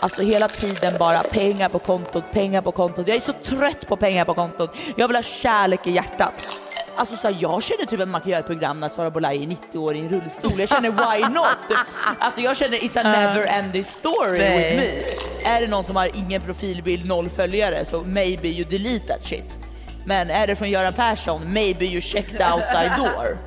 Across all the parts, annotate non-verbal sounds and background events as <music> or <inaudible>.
Alltså hela tiden bara pengar på kontot, pengar på kontot. Jag är så trött på pengar på kontot. Jag vill ha kärlek i hjärtat. Alltså så här, jag känner typ att man kan göra ett program när Sara Bolaj är 90 år i en rullstol. Jag känner why not? <laughs> Alltså jag känner it's a never ending story with me. Är det någon som har ingen profilbild, noll följare så maybe you delete that shit. Men är det från Göran Persson, maybe you check the outside door.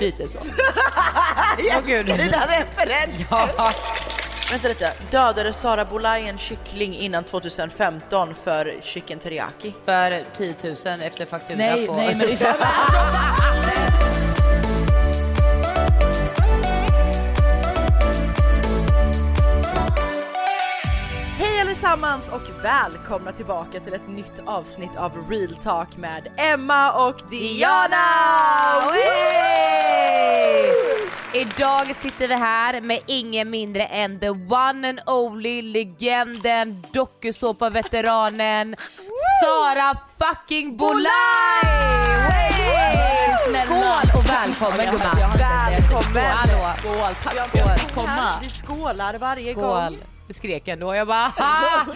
Lite så. <laughs> jag älskar dina referenser. Vänta lite, dödade Sara Bolaj en kyckling innan 2015 för chicken teriyaki? För 10 000 efter faktura Nej, på... nej men <laughs> allesammans och välkomna tillbaka till ett nytt avsnitt av Real Talk med Emma och Diana! Hey! Idag sitter vi här med ingen mindre än the one and only legenden, dokusåpa-veteranen Sara fucking Bolaj! Hey! Skål och välkommen gumman! Välkommen! Hallå! Skål, tack komma. Vi skålar varje Skål! gång. Skrek ändå, jag bara "Ha!"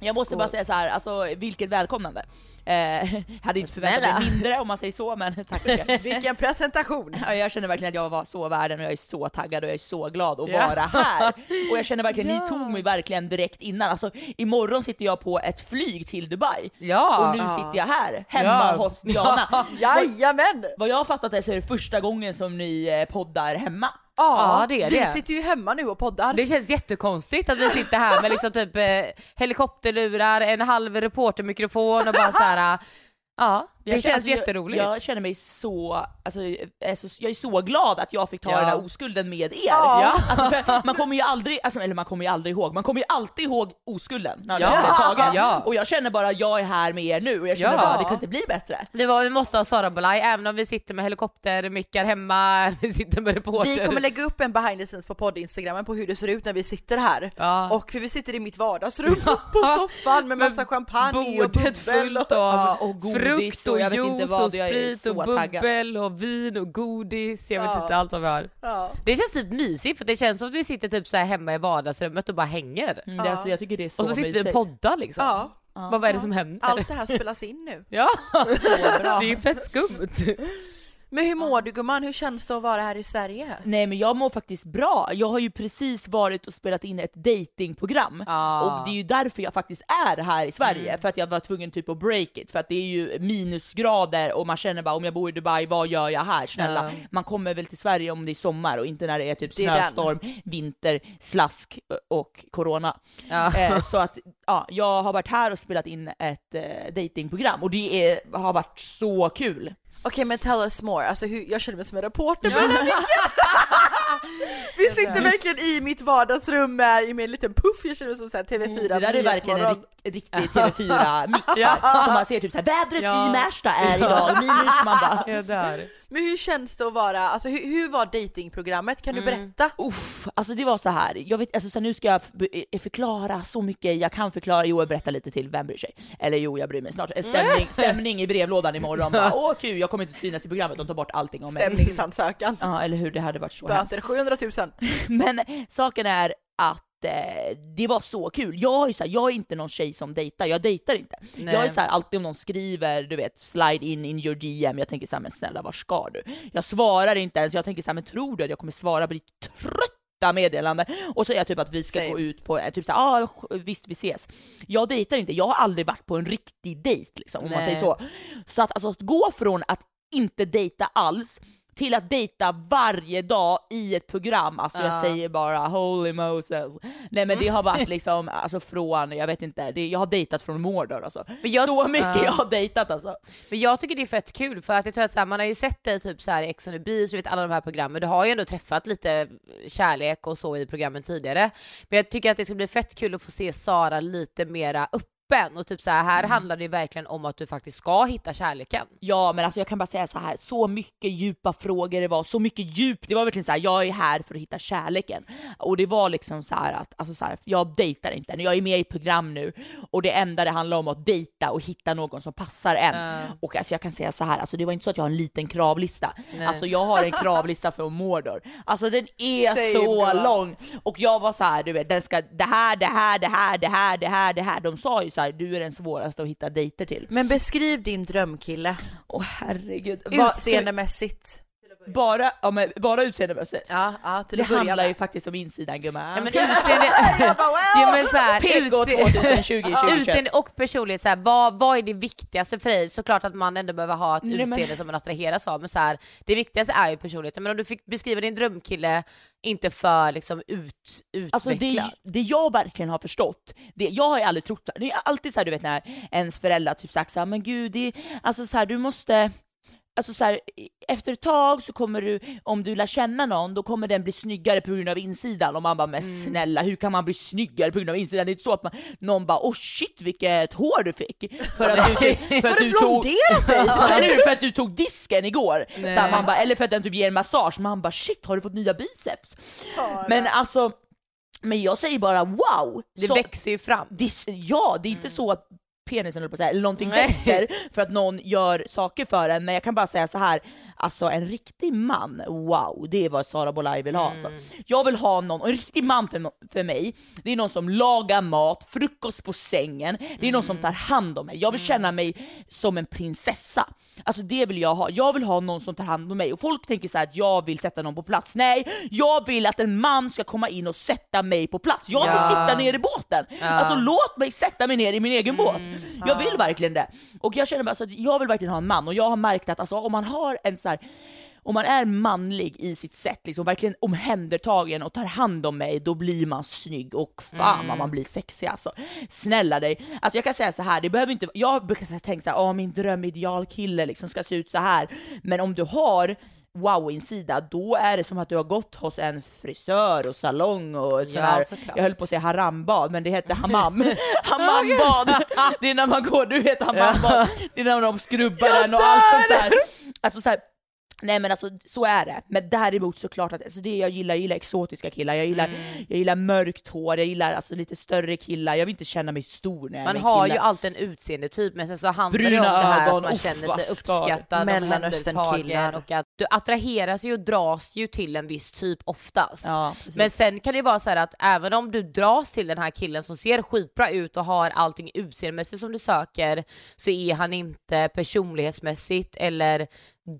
Jag måste bara säga så här, alltså vilket välkomnande. Eh, hade inte förväntat mig mindre om man säger så, men tack så mycket. <laughs> Vilken presentation! Ja, Jag känner verkligen att jag var så värden och jag är så taggad och jag är så glad att Ja. vara här. Och jag känner verkligen, Ja. ni tog mig verkligen direkt innan. Alltså imorgon sitter jag på ett flyg till Dubai. Ja! Och nu sitter jag här, hemma Ja. hos Diana. Jajamän! Vad jag har fattat det så är det första gången som ni eh, poddar hemma. Ja, det är vi det. sitter ju hemma nu och poddar. Det känns jättekonstigt att vi sitter här med liksom typ eh, helikopterlurar, en halv reportermikrofon och bara så här. <laughs> Ja, det Jag känner- känns alltså, jag- jätteroligt. Jag, känner mig så, alltså, jag, är så, jag är så glad att jag fick ta Ja. den här oskulden med er. Ja. Alltså, man kommer ju aldrig, alltså, eller man kommer ju aldrig ihåg, man kommer ju alltid ihåg oskulden när Ja. den är tagen. Ja. Och jag känner bara, jag är här med er nu och jag känner Ja. bara, det kan inte bli bättre. Det var, vi måste ha Sara Bolaj, även om vi sitter med helikoptermickar hemma, <laughs> vi sitter med reporter. Vi kommer lägga upp en behind the scenes på podd-instagrammen på hur det ser ut när vi sitter här. Ja. Och för vi sitter i mitt vardagsrum <laughs> på soffan med massa champagne och Bordet bubbel. fullt av Ja, och godis frukt och och jag vet inte vad, och jag är sprit så och bubbel och vin och godis, jag vet inte allt vad vi har. Det känns typ mysigt för det känns som att vi sitter typ så här hemma i vardagsrummet och bara hänger. Mm, det, alltså, jag tycker det är så och så sitter vi och poddar liksom. Vad, vad är det som händer? Allt det här spelas in nu. Ja, <laughs> det är fett skumt. <laughs> Men hur mår du gumman? Hur känns det att vara här i Sverige? Nej men jag mår faktiskt bra. Jag har ju precis varit och spelat in ett datingprogram Ah. och det är ju därför jag faktiskt är här i Sverige, för att jag var tvungen typ att break it, för att det är ju minusgrader och man känner bara om jag bor i Dubai, vad gör jag här? Snälla, Ja. man kommer väl till Sverige om det är sommar och inte när det är typ snöstorm, vinter, slask och corona. Ja. Eh, så att ja, jag har varit här och spelat in ett eh, datingprogram och det är, har varit så kul. Okej men tell us more, alltså hur, jag känner mig som en reporter micken. <laughs> Vi sitter verkligen i mitt vardagsrum med, i min liten puff, jag känner mig som så här TV4 Det där är verkligen en rik- riktig TV4-mix så <laughs> man ser typ såhär, vädret Ja. i Märsta är idag. Minus, man bara dör. Men hur känns det att vara, alltså hur, hur var datingprogrammet? Kan du berätta? Uff, alltså det var så här. jag vet, alltså så nu ska jag eh, förklara så mycket jag kan förklara, jo jag berättar lite till, vem bryr sig? Eller jo jag bryr mig snart, stämning, <laughs> stämning i brevlådan imorgon, bara, åh kul jag kommer inte synas i programmet, de tar bort allting om mig. Stämningsansökan. Ja eller hur, det hade varit så hemskt. Böter 700 000. Men saken är att det var så kul. Jag är, så här, jag är inte någon tjej som dejtar, jag dejtar inte. Nej. Jag är så här, alltid om någon skriver, du vet, slide in in your DM, jag tänker så här, men snälla var ska du? Jag svarar inte ens, jag tänker så här, men tror du att jag kommer svara på ditt trötta meddelande? Och så är jag typ att vi ska Same. gå ut på, eh, typ så här, ah, visst vi ses. Jag dejtar inte, jag har aldrig varit på en riktig dejt liksom, om man Nej. säger så. Så att, alltså, att gå från att inte dejta alls till att dejta varje dag i ett program, alltså jag Ja. säger bara holy Moses. Nej men det har varit <laughs> liksom, alltså från, jag vet inte, det, jag har dejtat från Mordor alltså. Jag- så mycket Ja. jag har dejtat alltså. Men jag tycker det är fett kul för att jag tror att så här, man har ju sett dig typ så här i Ex on the beach, vet alla de här programmen, du har ju ändå träffat lite kärlek och så i programmen tidigare. Men jag tycker att det ska bli fett kul att få se Sara lite mera öppen öppen och typ så här, Mm. här handlar det ju verkligen om att du faktiskt ska hitta kärleken. Ja men alltså jag kan bara säga så här, så mycket djupa frågor det var, så mycket djup, det var verkligen så här, jag är här för att hitta kärleken. Och det var liksom så här att, alltså så här, jag dejtar inte, jag är med i program nu och det enda det handlar om att dejta och hitta någon som passar en. Och alltså jag kan säga så här, alltså det var inte så att jag har en liten kravlista, alltså jag har en kravlista från Mordor. Alltså den är Säg så bra. lång och jag var så här, du vet, den ska, det här, det här, det här, det här, det här, det här. De sa ju så här, du är den svåraste att hitta dejter till. Men beskriv din drömkille, Åh herregud. Utseendemässigt. Bara, ja, men bara utseendemässigt? Ja, ja till Det handlar med. ju faktiskt om insidan gumman. Ja, men utseende, <laughs> ja, men så här, PK utse- 2020 <laughs> utseende och personlighet, så här, vad, vad är det viktigaste för dig? Såklart att man ändå behöver ha ett Nej, men- utseende som man attraheras av, men så här, det viktigaste är ju personligheten. Men om du fick beskriva din drömkille, inte för liksom ut, Alltså det, utvecklad. det jag verkligen har förstått, det, jag har ju aldrig trott, det är alltid så här, du vet när ens föräldrar typ sagt så här, men gud, det, alltså så här, du måste Alltså så här, efter ett tag så kommer du, om du lär känna någon, då kommer den bli snyggare på grund av insidan. Och man bara, men Mm. snälla hur kan man bli snyggare på grund av insidan? Det är inte så att man, någon bara, oh shit vilket hår du fick! För att du, för att du? <laughs> Ja, eller hur? För att du tog disken igår. Så här, man bara, eller för att den typ ger en massage, man bara shit har du fått nya biceps? Men alltså, men jag säger bara wow! Det Så- växer ju fram. Dis, ja, det är inte så att penisen eller på säga, eller någonting Nej. växer för att någon gör saker för en, men jag kan bara säga så här. Alltså en riktig man, wow, det är vad Sara Bolaj vill ha alltså. Jag vill ha någon, och en riktig man för, för mig, det är någon som lagar mat, frukost på sängen, det är någon som tar hand om mig. Jag vill känna mig som en prinsessa. Alltså det vill jag ha. Jag vill ha någon som tar hand om mig. Och folk tänker så här att jag vill sätta någon på plats. Nej, jag vill att en man ska komma in och sätta mig på plats. Jag vill Ja. sitta ner i båten. Alltså låt mig sätta mig ner i min egen båt. Jag vill verkligen det. Och jag känner bara så att jag vill verkligen ha en man och jag har märkt att alltså, om man har en så här om man är manlig i sitt sätt, liksom verkligen omhändertagen och tar hand om mig, då blir man snygg och fan vad man blir sexig alltså. Snälla dig. Alltså jag kan säga så här, det behöver inte, jag brukar tänka så här, åh min drömidealkille liksom ska se ut så här. Men om du har wow-insida, då är det som att du har gått hos en frisör och salong och sån Ja, här, såklart. jag höll på att säga harambad, men det heter hammam. <laughs> Hammambad! Det är när man går, du vet hammambad, det är när de skrubbar den och allt sånt där. Alltså så här, Nej men alltså så är det, men däremot såklart att alltså, det jag gillar, jag gillar exotiska killar, jag gillar, jag gillar mörkt hår, jag gillar alltså lite större killar, jag vill inte känna mig stor när jag är Man med har killar. ju alltid en utseendetyp men sen så handlar det om Bruna det här ögon, att man uff, känner sig ska- uppskattad, Mellanösternkillar. omhändertagen och att du attraheras ju och dras ju till en viss typ oftast. Ja, men sen kan det ju vara så här att även om du dras till den här killen som ser skitbra ut och har allting utseendemässigt som du söker så är han inte personlighetsmässigt eller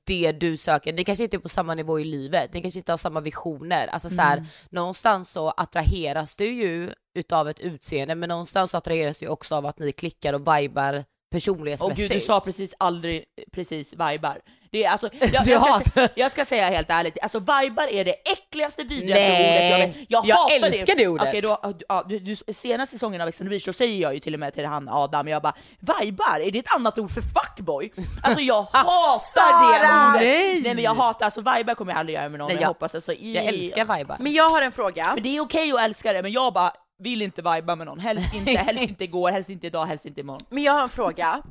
det du söker. Ni kanske inte är på samma nivå i livet, ni kanske inte har samma visioner. Alltså så här, någonstans så attraheras du ju utav ett utseende men någonstans så attraheras du också av att ni klickar och vibar personlighetsmässigt. gud, du sa precis aldrig precis vibar. Det är alltså, jag, <laughs> jag, ska, jag ska säga helt ärligt, alltså vibar är det äckligaste, vidrigaste Nej, ordet jag vet. Jag, jag hatar älskar det ordet. Okej, då, ja, du, du, senaste säsongen av Ex on the beach, då säger jag ju till och med till han Adam, jag bara vibar, är det ett annat ord för fuckboy? Alltså jag <laughs> hatar det ordet! Nej. Nej men jag hatar, alltså vibar kommer jag aldrig göra med någon, Nej, men jag jag- hoppas alltså i... Jag älskar vibar. Men jag har en fråga. Men det är okej att älska det, men jag bara vill inte viba med någon, helst inte, <laughs> helst inte igår, helst inte idag, helst inte imorgon. Men jag har en fråga.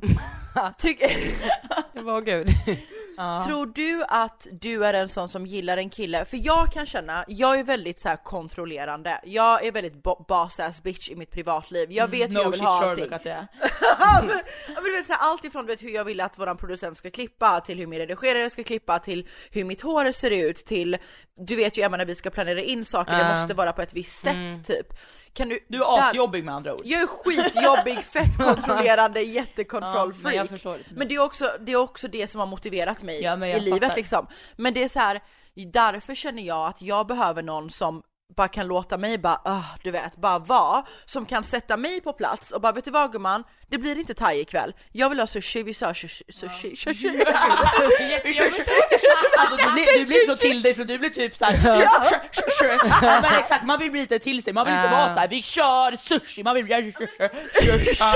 Ty- Åh gud. Tror du att du är en sån som gillar en kille? För jag kan känna, jag är väldigt så kontrollerande. Jag är väldigt bo- boss ass bitch i mitt privatliv. Jag vet hur jag No vill shit ha Sherlock allting. att det är. Ja, <laughs> men, ja, men du vet, så här, allt ifrån du vet, hur jag vill att våran producent ska klippa, till hur min redigerare ska klippa, till hur mitt hår ser ut, till du vet ju Emma när vi ska planera in saker, det måste vara på ett visst sätt typ. Kan du, Du är asjobbig med andra ord. Jag är skitjobbig, <laughs> fett kontrollerande, Ja, men jättekontrollfreak. jag förstår det. men det är, också, det är också det som har motiverat mig Ja, men i livet fattar. liksom. Men det är så här, därför känner jag att jag behöver någon som bara kan låta mig bara, ah, du vet, bara vara, som kan sätta mig på plats och bara vet du vad gumman, det blir inte thai ikväll. Jag vill ha sushi, vi sa sushi, sushi, sushi. <laughs> Alltså, blir, du blir så till dig så du blir typ såhär, men exakt man vill bli lite till sig, man vill inte vara såhär vi kör sushi, man vill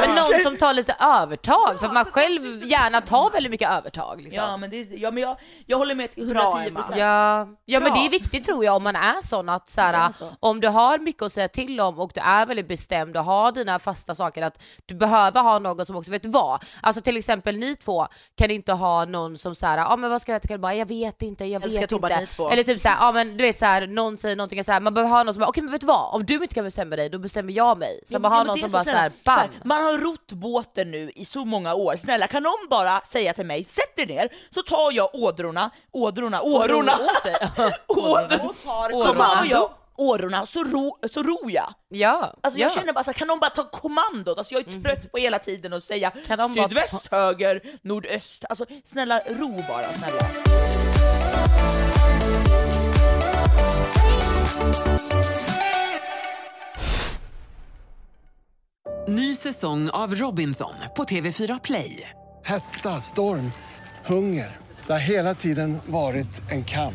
Men någon som tar lite övertag, för att man själv gärna tar väldigt mycket övertag liksom. Ja men, det, ja, men jag, jag håller med till Bra, 110 Emma. procent. Ja, ja men det är viktigt tror jag om man är sån att så Det här, om du har mycket att säga till om och du är väldigt bestämd och har dina fasta saker att du behöver ha någon som också vet vad. Alltså till exempel ni två kan inte ha någon som säger, ja ah, men vad ska jag äta? Bara, Jag vet inte, jag vet Tobbe, inte. ni två. Eller typ såhär, ja men du vet såhär, någon säger någonting så här, man behöver ha någon som bara, okej men vet du vad? Om du inte kan bestämma dig, då bestämmer jag mig. Så Ja, man har ja, någon som så bara såhär, bam! Så här, Man har rott båten nu i så många år, snälla kan någon bara säga till mig, sätt er ner så tar jag ådrorna, ådrorna, årorna, ådrorna, kommando. <laughs> jag årorna så, ro, så ror jag. Ja, Alltså ja. jag känner bara så här, kan någon bara ta kommandot? Alltså jag är trött på hela tiden att säga Kan de bara sydväst, höger, nordöst. Alltså snälla ro bara, snälla. Ny säsong av Robinson på TV4 Play. Hetta, storm, hunger. Det har hela tiden varit en kamp.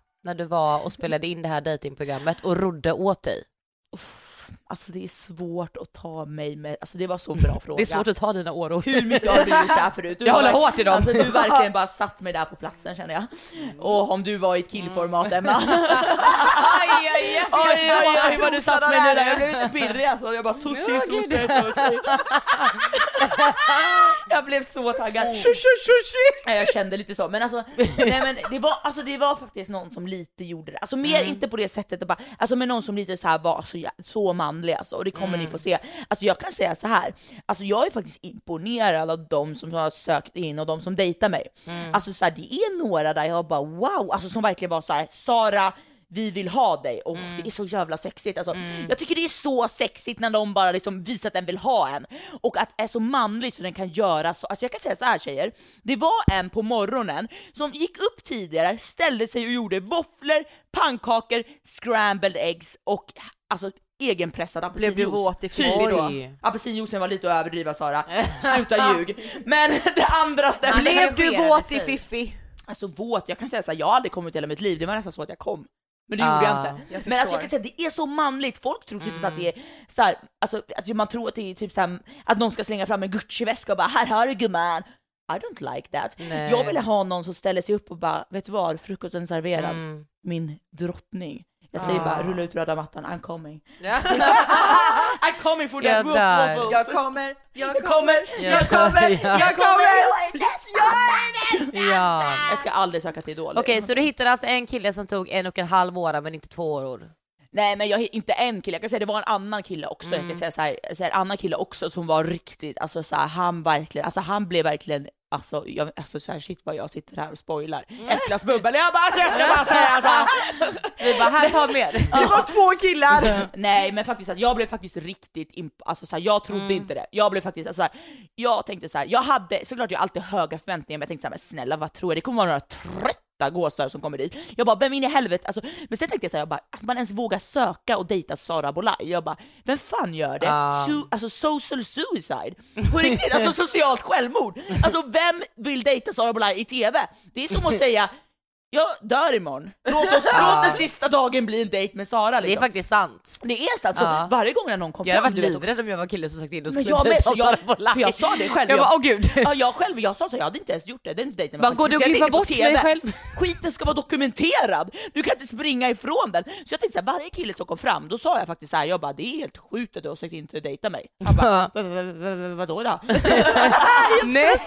när du var och spelade in det här datingprogrammet och rodde åt dig? Alltså det är svårt att ta mig med, alltså det var så bra <laughs> fråga. Det är svårt att ta dina åror. Hur mycket har du gjort det här förut? Du Jag håller hårt i dem. Alltså du <laughs> verkligen bara satt mig där på platsen känner jag. Och om du var i ett killformat Emma. <laughs> Aj, aj, aj. Vad du satt mig där, jag blev lite pirrig alltså. Jag bara sushi, sushi, sushi. <laughs> Jag blev så taggad. Ja, Jag kände lite så, men alltså, nej men det var, alltså det var faktiskt någon som lite gjorde det. Alltså mer inte på det sättet, bara, alltså med någon som lite så här var så, så manlig alltså, och det kommer ni få se. Alltså jag kan säga så här. alltså jag är faktiskt imponerad av de som har sökt in och de som dejtar mig. Alltså så här, det är några där jag bara wow, alltså som verkligen var så här, Sara vi vill ha dig och det är så jävla sexigt alltså. Jag tycker det är så sexigt när de bara liksom visar att den vill ha en och att det är så manligt så den kan göra så. Alltså jag kan säga så här tjejer, det var en på morgonen som gick upp tidigare, ställde sig och gjorde våfflor, pannkakor, scrambled eggs och alltså egenpressad apelsinjuice. Blev du våt i Typ. fy då? Apelsinjuicen var lite att överdriva Sara, <laughs> sluta ljug. Men <laughs> det andra stämmer. Blev du våt i. Fiffi? Alltså våt, jag kan säga så här, jag har aldrig kommit i hela mitt liv, det var nästan så att jag kom. Men det Ah, gjorde jag inte. jag men alltså förstår. jag kan säga det är så manligt, folk tror typ så att det är så här, alltså att man tror att det är typ så här, att någon ska slänga fram en Gucci-väska och bara här har du gumman. I don't like that. Nej. Jag vill ha någon som ställer sig upp och bara, vet du vad, frukosten serverad. Mm. Min drottning. Jag säger Ah. bara rulla ut röda mattan, I'm coming. Ja. <laughs> I'm coming for Jag that woof dör. waffles. Jag kommer, jag Jag kommer, jag kommer, <laughs> Ja. jag kommer! Ja. Jag ska aldrig söka till Idol. Okej, så du hittade alltså en kille som tog en och en halv åra men inte två åror? Nej men jag inte en kille, jag kan säga det var en annan kille också, jag Mm. kan säga så här, så här, en annan kille också som var riktigt, alltså så här, han verkligen, alltså han blev verkligen Alltså, jag, alltså så här, shit vad jag sitter här och spoilar. Ett glas bubbel, jag bara, alltså, jag ska bara säga alltså. Vi bara, här ta mer. <laughs> Det var två killar! Nej men faktiskt, alltså, jag blev faktiskt riktigt imp- alltså så här, jag trodde Mm. inte det. Jag blev faktiskt, alltså, så här, jag tänkte så här, jag hade, såklart jag alltid höga förväntningar men jag tänkte så här, men snälla vad tror jag, det kommer vara några trötta gåsar som kommer dit. Jag bara, vem in i helvete, alltså, men sen tänkte jag så här, jag bara, att man ens vågar söka och dejta Sara Bolaj. Jag bara, vem fan gör det? Ja. Su- alltså social suicide. På riktigt, alltså <laughs> socialt självmord. Alltså vem vill dejta Sara Bolaj i TV? Det är som att <laughs> säga jag dör imorgon. Låt, oss, <laughs> låt den sista dagen bli en dejt med Sara Det är liksom. faktiskt sant. Det är sant, så Ja. varje gång när någon kom Jag hade fram, varit du vet, livrädd om jag var kille som sagt in och skulle jag dejta jag, Sara Boulay. för jag sa det själv. Jag bara, åh gud. Ja, jag själv, jag sa så, jag hade inte ens gjort det, det är inte dejten Bara, går det att klippa bort mig själv? <laughs> Skiten ska vara dokumenterad, du kan inte springa ifrån den. Så jag tänkte såhär, varje kille som kom fram, då sa jag faktiskt såhär, jag bara det är helt sjukt att du har sagt inte att dejta mig. Han bara, "Va- va- va- va- vadå då? <laughs> Nej!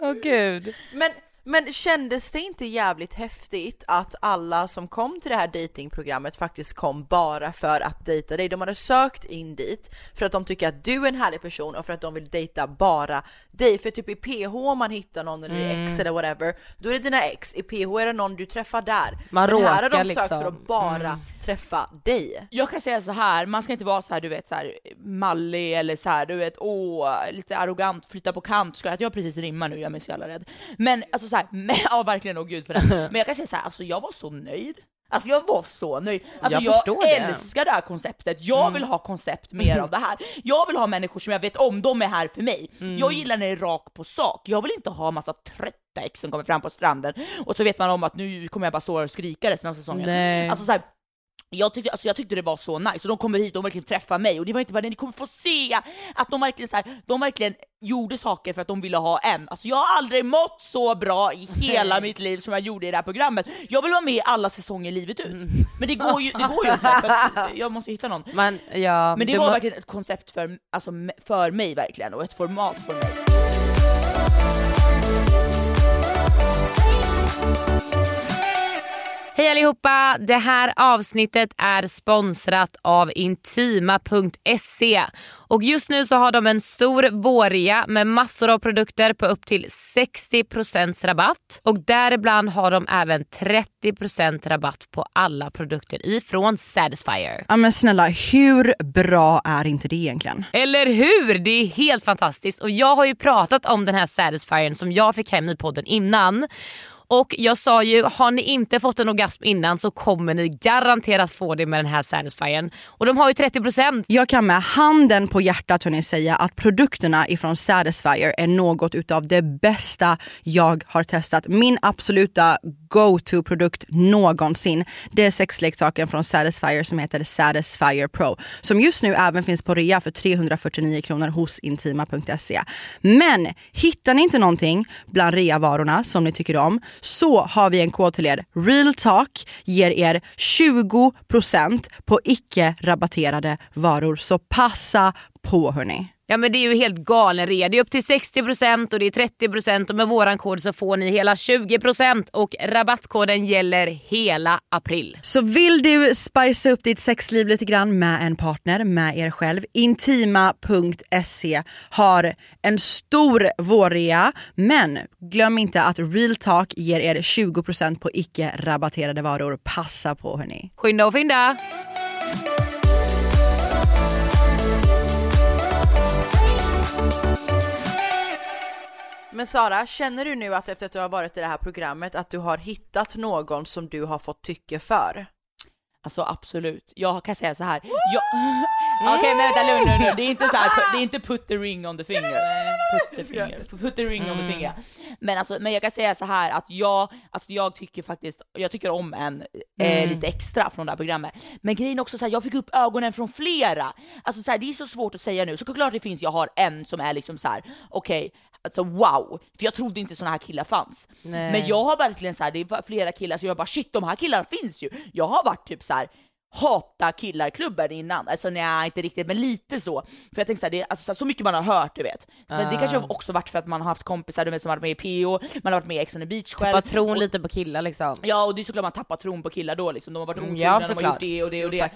Åh gud. Men, men kändes det inte jävligt häftigt att alla som kom till det här datingprogrammet faktiskt kom bara för att dejta dig? De hade sökt in dit för att de tycker att du är en härlig person och för att de vill dejta bara dig. För typ i PH om man hittar någon eller i Mm. X eller whatever, då är det dina ex. I PH är det någon du träffar där. Man Men här har de sökt för liksom. att bara Mm. träffa dig. Jag kan säga så här, man ska inte vara så här, du vet så här mallig eller så här, du vet åh, lite arrogant, flytta på kant, ska jag, precis rimmar nu, jag är mig så jävla rädd. Men alltså så här, men, ja verkligen, åh gud för det. <laughs> Men jag kan säga så här, alltså jag var så nöjd. Alltså jag var så nöjd. Alltså Jag jag, förstår det. älskar det här konceptet, jag vill ha koncept mer av <laughs> det här. Jag vill ha människor som jag vet om, de är här för mig. Jag gillar när det är rakt på sak, jag vill inte ha massa trötta ex som kommer fram på stranden och så vet man om att nu kommer jag bara stå och skrika resten av säsongen. Nej. Alltså så här, jag tyckte, alltså jag tyckte det var så nice, och de kommer hit och verkligen träffar mig, och det var inte bara det, ni kommer få se att de verkligen, så här, de verkligen gjorde saker för att de ville ha en. Alltså jag har aldrig mått så bra i hela mitt liv som jag gjorde i det här programmet. Jag vill vara med i alla säsonger livet ut. Men det går ju, det går ju inte, för jag måste hitta någon. Men, ja, Men det var må- verkligen ett koncept för, alltså, för mig verkligen, och ett format för mig. Hej allihopa! Det här avsnittet är sponsrat av Intima.se och just nu så har de en stor vårrea med massor av produkter på upp till 60% rabatt och däribland har de även 30% rabatt på alla produkter ifrån Satisfyer. Ja men snälla, hur bra är inte det egentligen? Eller hur? Det är helt fantastiskt och jag har ju pratat om den här Satisfyern som jag fick hem i podden innan. Och jag sa ju, har ni inte fått en orgasm innan så kommer ni garanterat få det med den här Satisfyern. Och de har ju 30%. Jag kan med handen på hjärtat hörni säga att produkterna ifrån Satisfyer är något utav det bästa jag har testat. Min absoluta go-to produkt någonsin. Det är sexleksaken från Satisfyer som heter Satisfyer Pro. Som just nu även finns på rea för 349 kronor hos Intima.se. Men hittar ni inte någonting bland reavarorna som ni tycker om så har vi en kod till er. Real Talk ger er 20% på icke rabatterade varor. Så passa på hörni. Ja men det är ju helt galen rea. Det är upp till 60% och det är 30% och med våran kod så får ni hela 20% och rabattkoden gäller hela april. Så vill du spicea upp ditt sexliv lite grann med en partner, med er själv, Intima.se har en stor vårrea men glöm inte att Real Talk ger er 20% på icke rabatterade varor. Passa på hörni. Skynda och fynda! Men Sara, känner du nu att efter att du har varit i det här programmet att du har hittat någon som du har fått tycke för? Alltså absolut, jag kan säga så här. Jag... <laughs> Okej men vänta lugn, lugn. Det är inte så här, det är inte put the ring on the finger. Put the, finger. Put the ring on the finger. Men, alltså, men jag kan säga så här att jag, alltså jag tycker faktiskt, jag tycker om en eh, lite extra från det här programmet. Men grejen är också så här, jag fick upp ögonen från flera. Alltså så här, det är så svårt att säga nu, så klart det finns, jag har en som är liksom så här: okej, alltså wow, för jag trodde inte såna här killar fanns. Nej. Men jag har verkligen så här, det är flera killar så jag bara shit de här killarna finns ju. Jag har varit typ så här hata killarklubben innan, alltså nej inte riktigt men lite så. För jag tänkte såhär, det är alltså, så, mycket man har hört du vet. Men det Ah. kanske har också varit för att man har haft kompisar du vet, som har varit med i PO, man har varit med i Ex on the beach själv. Tappa tron Och- lite på killar liksom. Ja och det är såklart man tappar tron på killar då liksom, de har varit Mm, otrogna, ja, de har gjort det och det och det.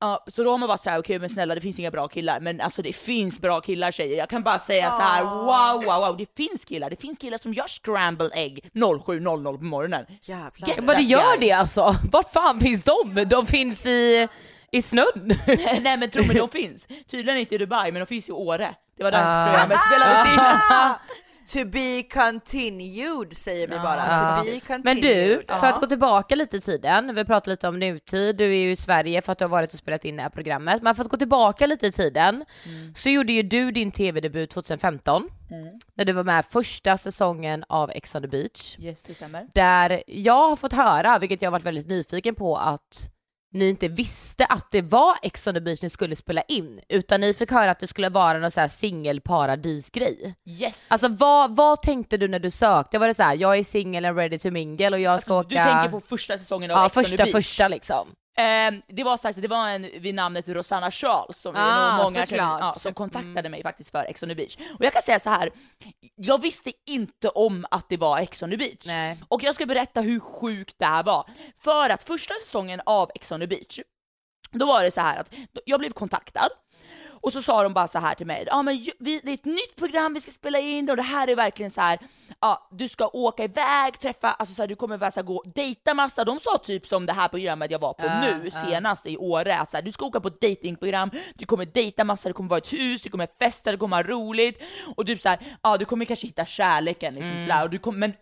Ja, så då har man bara såhär, okej men snälla det finns inga bra killar, men alltså det finns bra killar tjejer. Jag kan bara säga så här: wow wow wow, det finns killar, det finns killar som gör scrambled egg 07.00 på morgonen. Jävlar. Get Men det gör guy. det alltså? Vart fan finns de? De finns i, i snön. <laughs> Nej men tro mig, de finns. Tydligen inte i Dubai, men de finns i Åre. Det var där Ah. programmet spelades in. <laughs> <laughs> To be continued säger vi bara. Ja. To be continued. Men du, Ja. för att gå tillbaka lite i tiden, vi pratar lite om nutid, du är ju i Sverige för att du har varit och spelat in det här programmet, men för att gå tillbaka lite i tiden så gjorde ju du din tv-debut 2015, Mm. när du var med första säsongen av Ex on the beach. Yes, det stämmer. Där jag har fått höra, vilket jag har varit väldigt nyfiken på, att ni inte visste att det var Ex on the beach ni skulle spela in, utan ni fick höra att det skulle vara någon så här singelparadisgrej. Yes. Alltså vad, vad tänkte du när du sökte? Var det så här, jag är singel and ready to mingle och jag ska åka... Du tänker på första säsongen av Ja, Ex on the första beach. första liksom. Ehm, det var faktiskt, det var en vid namnet Rosanna Charles som, Ah, många känner, ja, som kontaktade mig faktiskt för Ex on the beach. Och jag kan säga så här. jag visste inte om att det var Ex on the beach. Nej. Och jag ska berätta hur sjukt det här var. För att första säsongen av Ex on the beach, då var det så här att jag blev kontaktad och så sa de bara så här till mig, ja men ju- vi, det är ett nytt program vi ska spela in och det här är verkligen så här, ja du ska åka iväg, träffa, alltså så här, du kommer så här, gå dejta massa, de sa typ som det här programmet jag var på Ja, nu ja. senast i Åre, att så här, du ska åka på ett datingprogram, du kommer dejta massa, det kommer vara ett hus, du kommer festa, det kommer vara roligt och typ så ja du kommer kanske hitta kärleken liksom Mm. sådär, och du kommer, men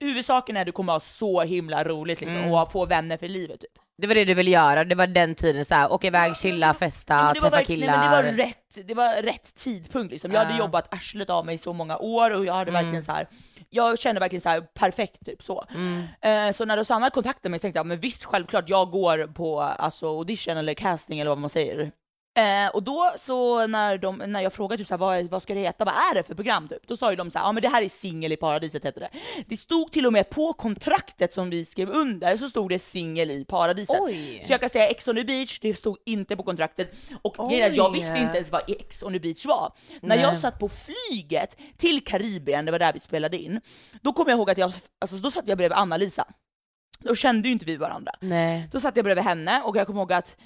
huvudsaken är att du kommer ha så himla roligt liksom Mm. och få vänner för livet typ. Det var det du ville göra, det var den tiden så här, åka iväg, chilla, festa, Ja, var träffa killar. Nej, men det, var rätt, det var rätt tidpunkt liksom. Jag hade jobbat arslet av mig i så många år och jag hade Mm. verkligen så här. jag kände verkligen så här perfekt typ så. Mm. Eh, så när Rosanna kontaktade mig så tänkte jag, men visst självklart jag går på alltså, audition eller casting eller vad man säger. Eh, och då så när, de, när jag frågade typ så här, vad, vad ska det heta, vad är det för program typ? Då sa ju de så här, ja men det här är singel i paradiset heter det. Det stod till och med på kontraktet som vi skrev under så stod det singel i paradiset. Oj. Så jag kan säga Ex on the beach, det stod inte på kontraktet. Och grejen jag visste inte ens vad Ex on the beach var. När Nej. jag satt på flyget till Karibien, det var där vi spelade in, då kommer jag ihåg att jag, alltså då satt jag bredvid Anna-Lisa. Då kände ju inte vi varandra. Nej. Då satt jag bredvid henne och jag kommer ihåg att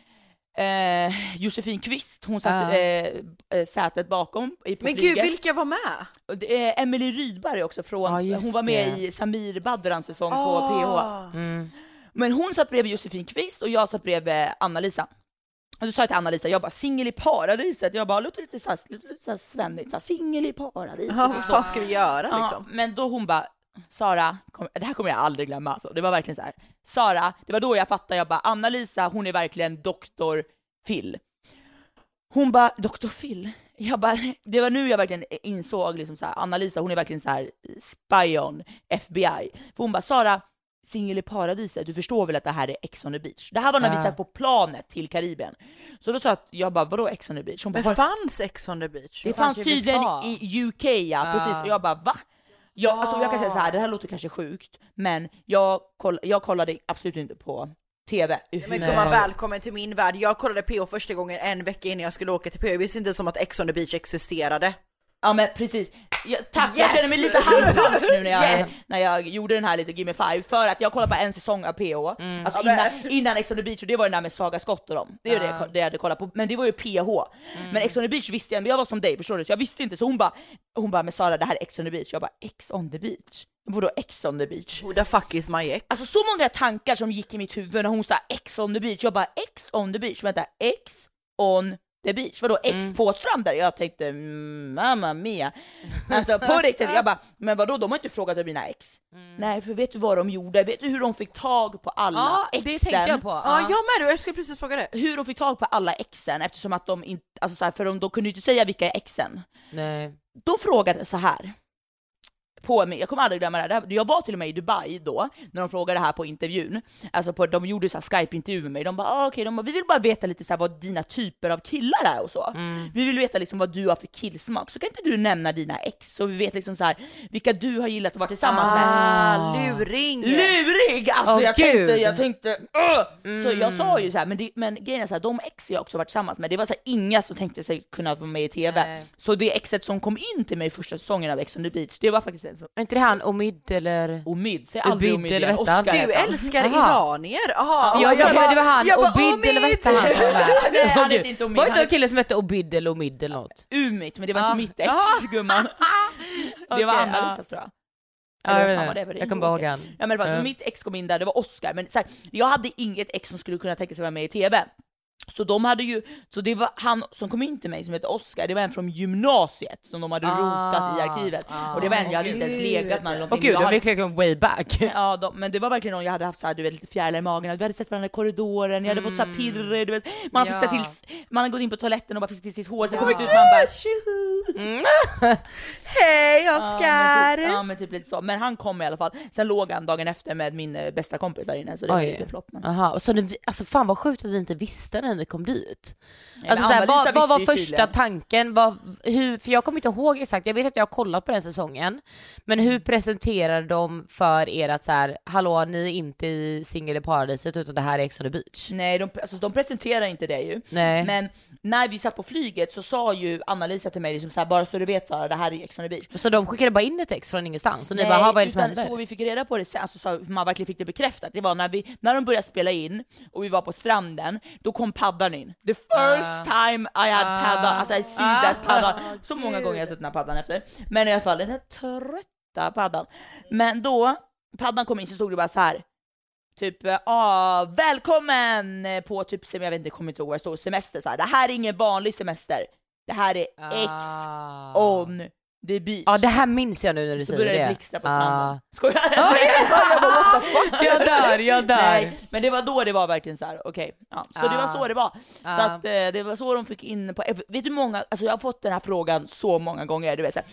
eh, Josefin Kvist, hon satt Ja. eh, eh, sätet bakom i, på Men gud, vilka var med? Är Emily Rydberg också från, Ja, just hon var med det. i Samir Badrans säsong på Ah. PH. Mm. Men hon satt bredvid Josefin Kvist och jag satt bredvid Anna-Lisa. Och då sa jag till Anna-Lisa, jag bara singel i paradiset, jag bara låter lite såhär, lite såhär svennigt, singel i paradiset. Ja, vad fan ska vi göra Ja, liksom? men då hon bara, Sara, kom, det här kommer jag aldrig glömma alltså. det var verkligen så här. Sara, det var då jag fattade, jag bara Anna-Lisa hon är verkligen doktor Phil. Hon bara, doktor Phil? Jag bara, det var nu jag verkligen insåg liksom så här, Anna-Lisa hon är verkligen så här spion, FBI. För hon bara, Sara, singel i paradiset, du förstår väl att det här är Ex on the beach? Det här var när vi Ja. satt på planet till Karibien. Så då sa jag, att- jag bara, vadå Ex on the beach? Hon bara, Men "Var- fanns Ex on the beach? det fanns fanns i tydligen USA. i UK ja, Ja. precis. Och jag bara va? Jag, alltså, jag kan säga så här, det här låter kanske sjukt, men jag, koll, jag kollade absolut inte på TV. Men gumman välkommen till min värld. Jag kollade PH första gången en vecka innan jag skulle åka till PH. Jag visste inte som att Ex on the beach existerade. Ja men precis, jag, tack jag Yes! känner mig lite halvfalsk nu när jag, Yes! när jag gjorde den här lite Gimme Five för att jag kollade på en säsong av PH, alltså Ja, innan, innan Ex on the beach och det var den där med Saga Scott och dem, det är det, jag, det jag hade kollat på, men det var ju PH. Men Ex on the beach visste jag, men jag var som dig förstår du, så jag visste inte. Så hon bara, hon bara men Sara det här är Ex on the beach, jag bara Ex on the beach? Vadå Ex on the beach? Who the fuck is my ex? Alltså så många tankar som gick i mitt huvud när hon sa X on the beach, jag bara X on the beach, vänta X on the beach, vadå X Mm. på stranden? Jag tänkte mm, mamma mia. Alltså på <laughs> riktigt, jag bara men vadå de har inte frågat om mina ex. Nej för vet du vad de gjorde? Vet du hur de fick tag på alla Mm. Ja, exen? det tänkte jag på. Ja, jag med, jag skulle precis fråga det. Hur de fick tag på alla exen eftersom att de inte, alltså så här, för de, de kunde ju inte säga vilka är exen. Nej. De frågade så här på mig, jag kommer aldrig glömma det här, jag var till och med i Dubai då, när de frågade det här på intervjun, alltså på, de gjorde så här Skype-intervju med mig, de bara ah, okej, bara, vi vill bara veta lite så här vad dina typer av killar är och så. Mm. Vi vill veta liksom vad du har för killsmak, så kan inte du nämna dina ex, så vi vet liksom så här vilka du har gillat att vara tillsammans med. Ah, luring! Lurig! Alltså Åh, jag gud. tänkte, jag tänkte, uh! Så jag Mm. sa ju så här, men, det, men grejen är så här, de ex jag också varit tillsammans med, det var så här, inga som tänkte sig kunna vara med i TV. Nej. Så det exet som kom in till mig första säsongen av Ex on the beach, det var faktiskt en som Är inte det han Omid eller? Omid, säg aldrig Omid eller hette? Oscar Du älskar Aha. iranier? Aha, Ja, jag det var han, jag bara, Obid eller vad hette han som var <laughs> Nej, han heter inte Omid, Var inte en heter kille som hette Obid eller Omid eller något? Umit, men det var Ja. inte mitt ex gumman. <laughs> Det var Okej, Anna-Lisas tror jag. Ja, Eller jag, vad fan det? Var det jag kommer bara ihåg han. Ja men det var, Ja. mitt ex kom in där, det var Oscar, men så här, jag hade inget ex som skulle kunna tänka sig vara med i TV. Så de hade ju, så det var han som kom in till mig som heter Oskar, det var en från gymnasiet som de hade rotat i arkivet. och det var en jag hade inte ens legat med eller någonting. Åh gud, de hade- fick liksom way back. <laughs> Ja, de, men det var verkligen någon jag hade haft så här, du vet, lite fjärilar i magen, vi hade sett varandra i korridoren, jag hade fått så här pirr, du vet. Man har Ja. fixat till, man har gått in på toaletten och bara fixat till sitt hår, sen kommit ut man bara tjoho! <laughs> Hej Ja, Oscar! men typ, ja men typ lite så, men han kom i alla fall. Sen låg han dagen efter med min eh, bästa kompis där inne så det var Oj. lite flopp. Men... Aha, och så ni, alltså fan vad sjukt att vi inte visste när ni kom dit. Alltså, såhär, vad, vad var första tydligen. tanken? Vad, hur, för jag kommer inte ihåg exakt, jag vet att jag har kollat på den säsongen, men hur presenterar de för er att så här, hallå ni är inte i Singel i paradiset utan det här är Ex on the beach? Nej, de, alltså, de presenterar inte det ju. Nej. Men när vi satt på flyget så sa ju Anna-Lisa till mig liksom så här, bara så du vet Sara, det här är Ex on the beach. Så de skickade bara in ett ex från ingenstans och ni Nej, bara, "Ha, vad är det som händer? så vi fick reda på det sen, alltså, så man verkligen fick det bekräftat, det var när, vi, när de började spela in och vi var på stranden, då kom paddan in. The first time I had padda, alltså I see that padda. <laughs> Så många gånger jag sett den här paddan efter. Men i alla fall den här trötta paddan. Men då, paddan kom in så stod det bara så här. Typ, eh, ah, välkommen på typ, jag vet inte, kommer inte ihåg vad det stod, semester så här. Det här är ingen vanlig semester. Det här är Ex on the beach. Ja det här minns jag nu när du Så säger började det det. blixtra på Ah. stranden. Skojar <laughs> <laughs> jag? bara, what the fuck? <laughs> Jag dör, jag dör. Nej, men det var då det var verkligen så här. okej. ja. Så det var Ah. så det var. Så Ah. att eh, det var så de fick in på, vet du många, alltså jag har fått den här frågan så många gånger, du vet så här,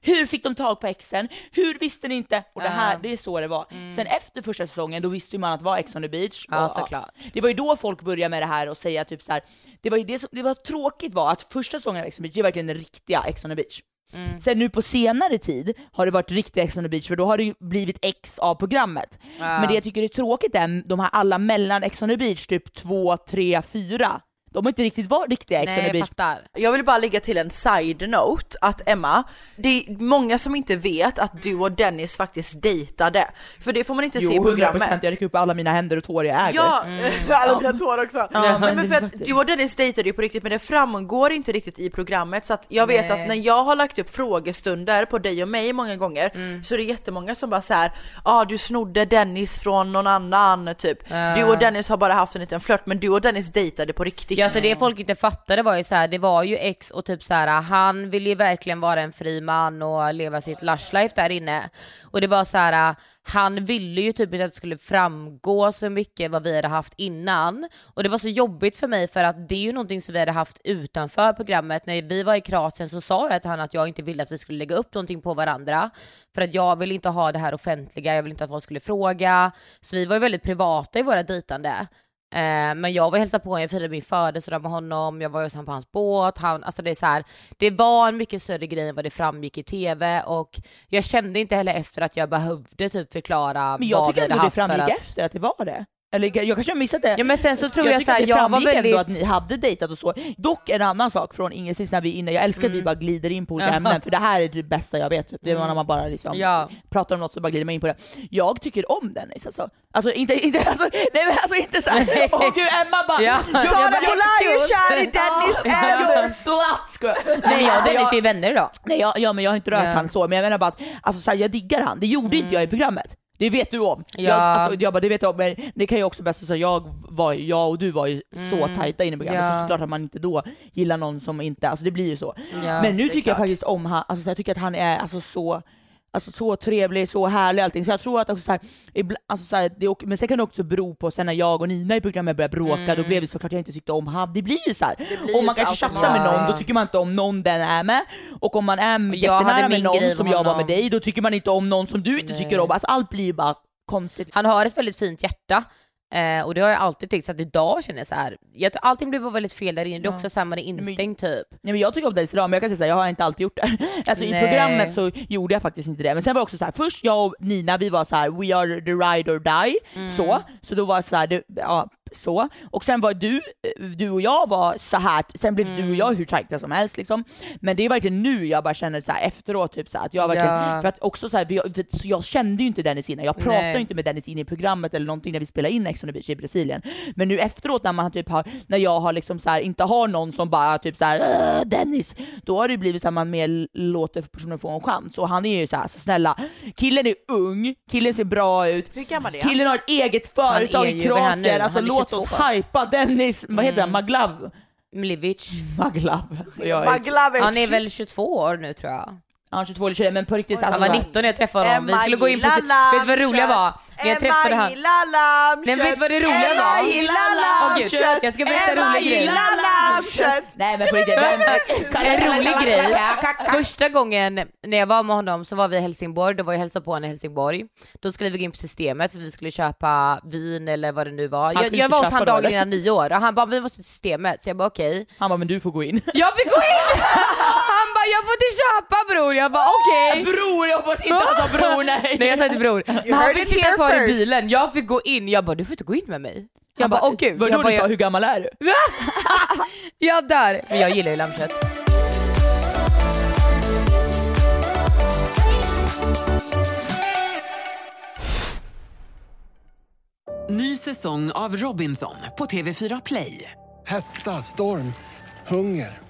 hur fick de tag på exen? Hur visste ni inte? Och det här, det är så det var. Sen efter första säsongen, då visste man att det var Ex on the beach. Ja, och, såklart. Det var ju då folk började med det här och säga typ så här. det var ju det som det var tråkigt var att första säsongen av Ex on the beach, det är verkligen den riktiga Ex on the beach. Mm. Sen nu på senare tid har det varit riktiga Ex on the beach för då har det ju blivit X av programmet. Men det jag tycker är tråkigt är de här alla mellan Ex on the beach, typ 2, 3, 4. De har inte riktigt varit riktiga Ex on Nej the jag beach. fattar. Jag vill bara lägga till en side-note att Emma, det är många som inte vet att du och Dennis faktiskt dejtade. För det får man inte se i Jo, 100% programmet. jag räcker upp alla mina händer och tår jag äger. Ja, <laughs> alla dina tår också. Ja, men, men för att du och Dennis dejtade ju på riktigt men det framgår inte riktigt i programmet så att jag vet Nej. att när jag har lagt upp frågestunder på dig och mig många gånger Mm. så är det jättemånga som bara såhär, ja ah, du snodde Dennis från någon annan typ. Ja. Du och Dennis har bara haft en liten flört men du och Dennis dejtade på riktigt. Ja, alltså det folk inte fattade var ju så här, det var ju ex och typ så här, han ville ju verkligen vara en fri man och leva sitt lush life där inne. Och det var så här, han ville ju typ inte att det skulle framgå så mycket vad vi hade haft innan. Och det var så jobbigt för mig för att det är ju någonting som vi hade haft utanför programmet. När vi var i Kroatien så sa jag till honom att jag inte ville att vi skulle lägga upp någonting på varandra. För att jag vill inte ha det här offentliga, jag vill inte att folk skulle fråga. Så vi var ju väldigt privata i våra dejtande. Eh, men jag var och hälsade på honom, jag firade min födelsedag med honom, jag var hos honom på hans båt. Han, alltså det, är så här, det var en mycket större grej än vad det framgick i TV och jag kände inte heller efter att jag behövde typ förklara Men jag vad vi tycker hade ändå det haft för framgick att... efter att det var det. Eller jag kanske har missat det. Ja men sen så tror jag, tycker så här, att det jag var framgick väldigt... ändå att ni hade dejtat och så. Dock en annan sak från Ingenstans när vi är inne, jag älskar att vi bara glider in på olika ämnen för det här är det bästa jag vet. Typ. Det är när man bara liksom Ja. pratar om något så bara glider man in på det. Jag tycker om Dennis alltså. Alltså inte, inte, alltså, nej men alltså inte såhär, åh gud Emma bara Ja. "Jag- Sara jag- Boulaye är kär i Dennis Ja, Elmer." you're a slut skojar. Nej jag och alltså, Dennis är ju vänner idag. Nej, ja, ja men jag har inte rört Ja. han så, men jag menar bara att alltså, så här, jag diggar han, det gjorde inte jag i programmet. Det vet du om. Jag, Ja. alltså, jag bara, det vet jag om, men det kan ju också bäst säga, jag, var, jag och du var ju så tajta inne i programmet, Ja. så såklart att man inte då gillar någon som inte, alltså det blir ju så. Ja, men nu tycker jag klart. faktiskt om han, alltså, så jag tycker att han är alltså, så Alltså så trevlig, så härlig allting. Så jag tror att också så här, alltså så här, det, men sen kan det också bero på sen när jag och Nina i programmet började bråka, då blev det såklart jag inte tyckte om han. Det blir ju så här. blir Om man kanske tjafsar med någon, då tycker man inte om någon den är med. Och om man är jättenära med någon som jag var med dig, då tycker man inte om någon som du inte Nej. tycker om. Alltså allt blir bara konstigt. Han har ett väldigt fint hjärta. Eh, och det har jag alltid tyckt, så att idag känner jag så här. Jag, allting blir bara väldigt fel där inne, det är också så här, man är instängd typ. Nej, men jag tycker om Dennis idag, men jag kan säga såhär, jag har inte alltid gjort det. <laughs> Alltså i Nej. programmet så gjorde jag faktiskt inte det. Men sen var det också så här, först jag och Nina, vi var så här: we are the ride or die. Mm. Så, så då var det så här, det, ja, så. Och sen var du, eh, du och jag var så här. sen blev du och jag hur tajta som helst liksom. Men det är verkligen nu jag bara känner så här efteråt, typ så här, att jag verkligen, Ja. för att också så här, för, så jag kände ju inte Dennis innan, jag pratade Nej. inte med Dennis in i programmet eller någonting när vi spelade in Ex on the beach i Brasilien. Men nu efteråt när man typ har, när jag har liksom så här, inte har någon som bara typ så här, "Åh, Dennis, då har det blivit så att man mer låter personen få en chans. Och han är ju så här, så snälla, killen är ung, killen ser bra ut, killen har ett eget företag i? Kroatien, alltså låt låt oss 22. hypa Dennis, vad heter han, Maglav? Mlivic. Maglav. <laughs> Jag är-. Han är väl 22 år nu tror jag. Ja, 22 eller 23, men på riktigt. Han Alltså, var 19 när jag träffade honom. Vi skulle gå in på... Vet du vad det roliga var? När jag träffade han... lammkött. Nej vet du vad det roliga Emma var? Åh, gud, lammkött. jag ska berätta en rolig grej. Nej men på riktigt. <laughs> En rolig grej. Första gången när jag var med honom så var vi i Helsingborg, då var jag hälsade på honom i Helsingborg. Då skulle vi gå in på systemet för vi skulle köpa vin eller vad det nu var. Jag, jag var hos han dagen innan nyår och han bara vi måste till systemet så jag bara okej. Han bara, men du får gå in. <laughs> Jag fick gå in! <laughs> Bara jag får inte köpa bror, jag bara okej. <laughs> Bror, jag hoppas inte han sa <laughs> bror, nej. Nej jag sa inte bror. Men han fick it sitta kvar i bilen, jag fick gå in. Jag bara du får inte gå in med mig. Jag Han bara åh gud. Vadå du bara, sa, jag, hur gammal är du? <laughs> jag där. Men jag gillar ju lammkött. Ny säsong av Robinson på TV4 Play. Hetta, storm, hunger.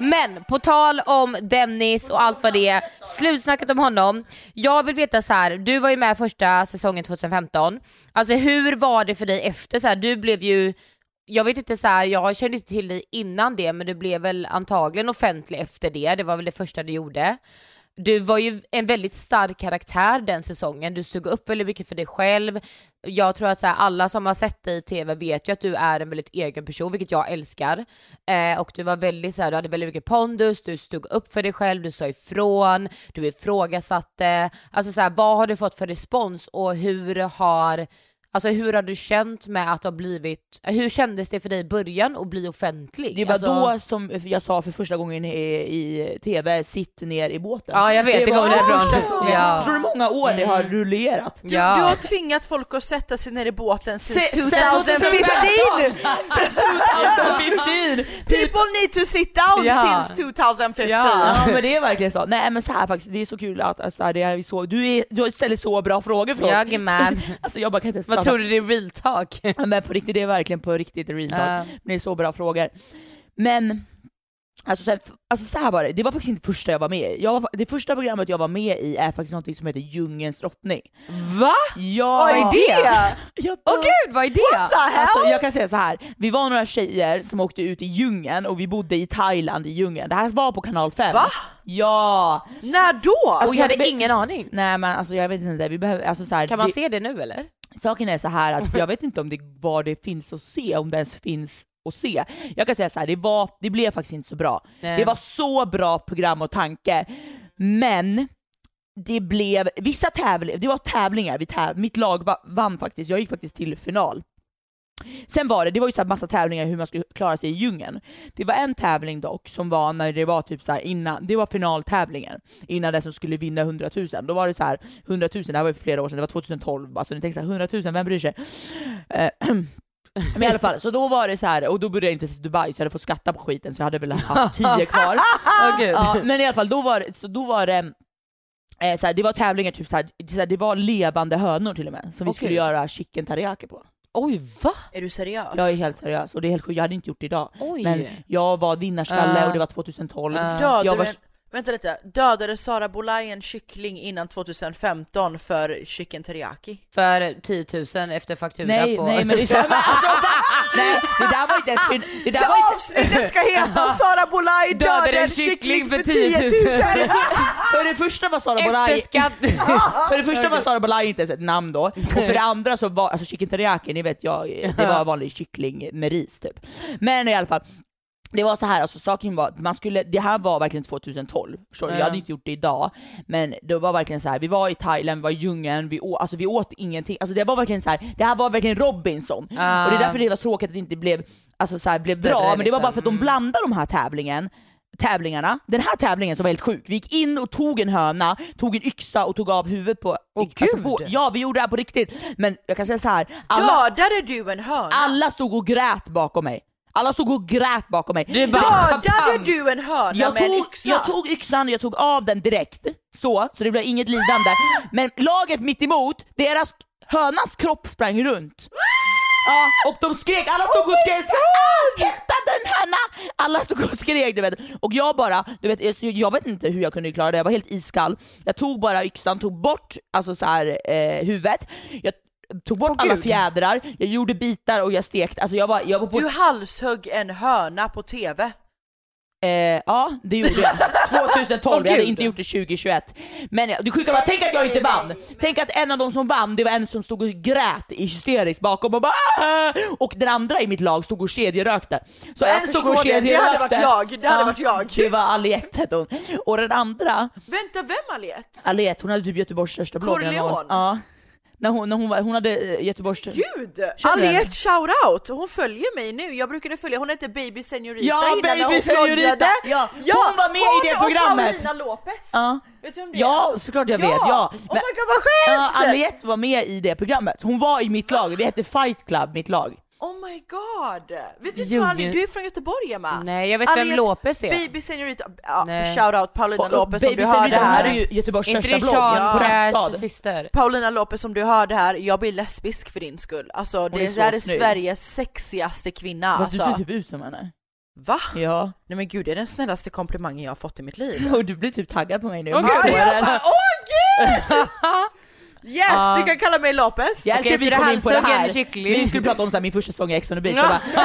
Men på tal om Dennis och allt vad det är, slutsnacket om honom. Jag vill veta så här. du var ju med första säsongen 2015. Alltså hur var det för dig efter så här, du blev ju jag vet inte så här, jag kände inte till dig innan det men du blev väl antagligen offentlig efter det, det var väl det första du gjorde. Du var ju en väldigt stark karaktär den säsongen, du stod upp väldigt mycket för dig själv. Jag tror att så här, alla som har sett dig i TV vet ju att du är en väldigt egen person, vilket jag älskar. Eh, och du var väldigt så här, du hade väldigt mycket pondus, du stod upp för dig själv, du sa ifrån, du ifrågasatte. Alltså så här, vad har du fått för respons och hur har Alltså hur har du känt med att ha blivit, hur kändes det för dig i början att bli offentlig? Det var alltså, då som jag sa för första gången i, i TV, sitt ner i båten. Ja, jag vet, det var kommer därifrån. Ja. Förstår du hur många år det har Mm. rullerat? Du, Ja. du har tvingat folk att sätta sig ner i båten since Se- 2015! sen 2015! People need to sit down Ja. till 2015! Ja men det är verkligen så. Nej men så här faktiskt, det är så kul att alltså, det är så, du, är, du ställer så bra frågor från. Jajamän. <laughs> alltså jag bara kan inte ens Tror du det är real talk? <laughs> Ja, Men på riktigt, det är verkligen på riktigt real talk. Ja. Men det är så bra frågor. Men Alltså så, här, alltså så här var det, det var faktiskt inte första jag var med i. Jag var, det första programmet jag var med i är faktiskt något som heter Djungelns drottning. Va? Ja, Vad är det? Jag, Åh gud, vad är det? Alltså, jag kan säga så här. vi var några tjejer som åkte ut i djungeln och vi bodde i Thailand i djungeln. Det här var på kanal 5. Va? Ja! När då? och jag hade be- ingen aning. Nej men alltså jag vet inte, vi behöver, alltså så här, Kan man det, se det nu eller? Saken är så här att <laughs> jag vet inte om det, vad det finns att se, om det ens finns att se. Jag kan säga så här, det, var, det blev faktiskt inte så bra. Nej. Det var så bra program och tanke, men det blev vissa tävlingar, det var tävlingar, vi täv, mitt lag va, vann faktiskt, jag gick faktiskt till final. Sen var det, det var ju så här massa tävlingar hur man skulle klara sig i djungeln. Det var en tävling dock som var när det var typ så här innan, det var finaltävlingen, innan den som skulle vinna 100 000. Då var det så här 100 000, det här var ju för flera år sedan, det var 2012, alltså ni tänker så här 100 000, vem bryr sig? Eh, Men <clears throat> <clears throat> i alla fall, så då var det så här, och då bodde jag inte ens Dubai så jag hade fått skatta på skiten så jag hade väl haft <laughs> 10 kvar. <laughs> Gud. Ja, men i alla fall, då var det, så då var det eh, så här, det var tävlingar, typ så här, det var levande hönor till och med, som vi skulle göra chicken teriyaki på. Oj va? Är du seriös? Jag är helt seriös och det är helt sjukt, jag hade inte gjort det idag. Oj. Men jag var vinnarskalle och det var 2012. Ja. Dödade Jag var- du en, vänta lite, dödade Sara Bolaj en kyckling innan 2015 för chicken teriyaki? För 10 000 efter faktura Nej, på... nej men det, men <laughs> alltså, nej, det där var inte ens det där Det var inte, avsnittet ska heta Sara Bolaj dödade en kyckling för 10 000! För det första var Sara Bolaj. <laughs> För det första var Sara Bolaj inte ens ett namn då, och för det andra så var alltså chicken teriyaki, ni vet jag, det var vanlig kyckling med ris typ. Men i alla fall, det var så här, alltså saken var att man skulle, det här var verkligen 2012, förstår du? Ja. Jag hade inte gjort det idag, men det var verkligen så här. vi var i Thailand, vi var i djungeln, vi, å, alltså vi åt ingenting, alltså det var verkligen så här. det här var verkligen Robinson. Ah. Och det är därför det var tråkigt att det inte blev, alltså så här, blev Större, bra, men det var liksom. bara för att de Mm. blandade de här tävlingen tävlingarna, den här tävlingen som var helt sjuk, vi gick in och tog en höna, tog en yxa och tog av huvudet på, alltså på ja vi gjorde det här på riktigt, men jag kan säga så här. alla, Dödade du en höna? alla stod och grät bakom mig. Alla stod och grät bakom mig. Du bara, Dödade du en höna jag med en tog, yxa? jag tog yxan och jag tog av den direkt, så, så det blev inget lidande. Men laget mitt emot, deras, hönans kropp sprang runt. Ja, och de skrek, alla stod och skrek ah, hitta den höna! Alla stod och skrek du vet. Och jag bara, du vet, jag, jag vet inte hur jag kunde klara det, jag var helt iskall. Jag tog bara yxan, tog bort alltså så här, eh, huvudet, jag tog bort alla Gud. fjädrar, jag gjorde bitar och jag stekte, alltså jag var, jag var på Du halshögg en höna på TV. Eh, ja, det gjorde jag. <laughs> 2012, Åh, jag hade inte gjort det 2021. Men det sjuka var, tänk att jag inte vann! Tänk att en av de som vann, det var en som stod och grät i hysteriskt bakom och bara "Ah!" Och den andra i mitt lag stod och kedjerökte. Så Jag en stod och förstår det. Det kedjerökte. hade varit jag. Det hade varit jag. Det var Aliette hette hon. Och den andra, Vänta, vem Aliette? Aliette, hon hade typ Göteborgs största blogg. Corleone? Ja. När hon, när hon, var, hon hade eh, Göteborgs... Gud! Aliette shoutout! Hon följer mig nu, jag brukade följa, hon hette Baby Senorita Ja, Baby hon Senorita! vloggade. Ja, hon var med i det hon programmet. och Paulina Lopez! Ja. Vet du om det? Ja, såklart jag Ja! vet. Ja. Oh my god vad sjukt! Ja, Aliette var med i det programmet. Hon var i mitt lag, vi hette Fight Club, mitt lag. Oh my god! Vet du vad Ali, du är från Göteborg Emma? Nej, jag vet vem Aliette, Lopez är. Baby Senorita, ja, shoutout Paulina Lopez om Baby du Senorita, hon här. hade ju Göteborgs Inte största det blogg Sean på syster? Paulina Lopez om du hörde här, jag blir lesbisk för din skull. Alltså det är så där är. Sveriges sexigaste kvinna Fast du alltså. ser typ ut som henne. Va? Ja. Nej men gud det är den snällaste komplimangen jag har fått i mitt liv. <laughs> Och du blir typ taggad på mig nu. Åh gud, åh gud! <laughs> Yes, Ja. du kan kalla mig Lopez. Jag älskar att vi kom in på det här. Vi skulle prata om så här, min första säsong i Ex on the beach. Jag bara, <laughs>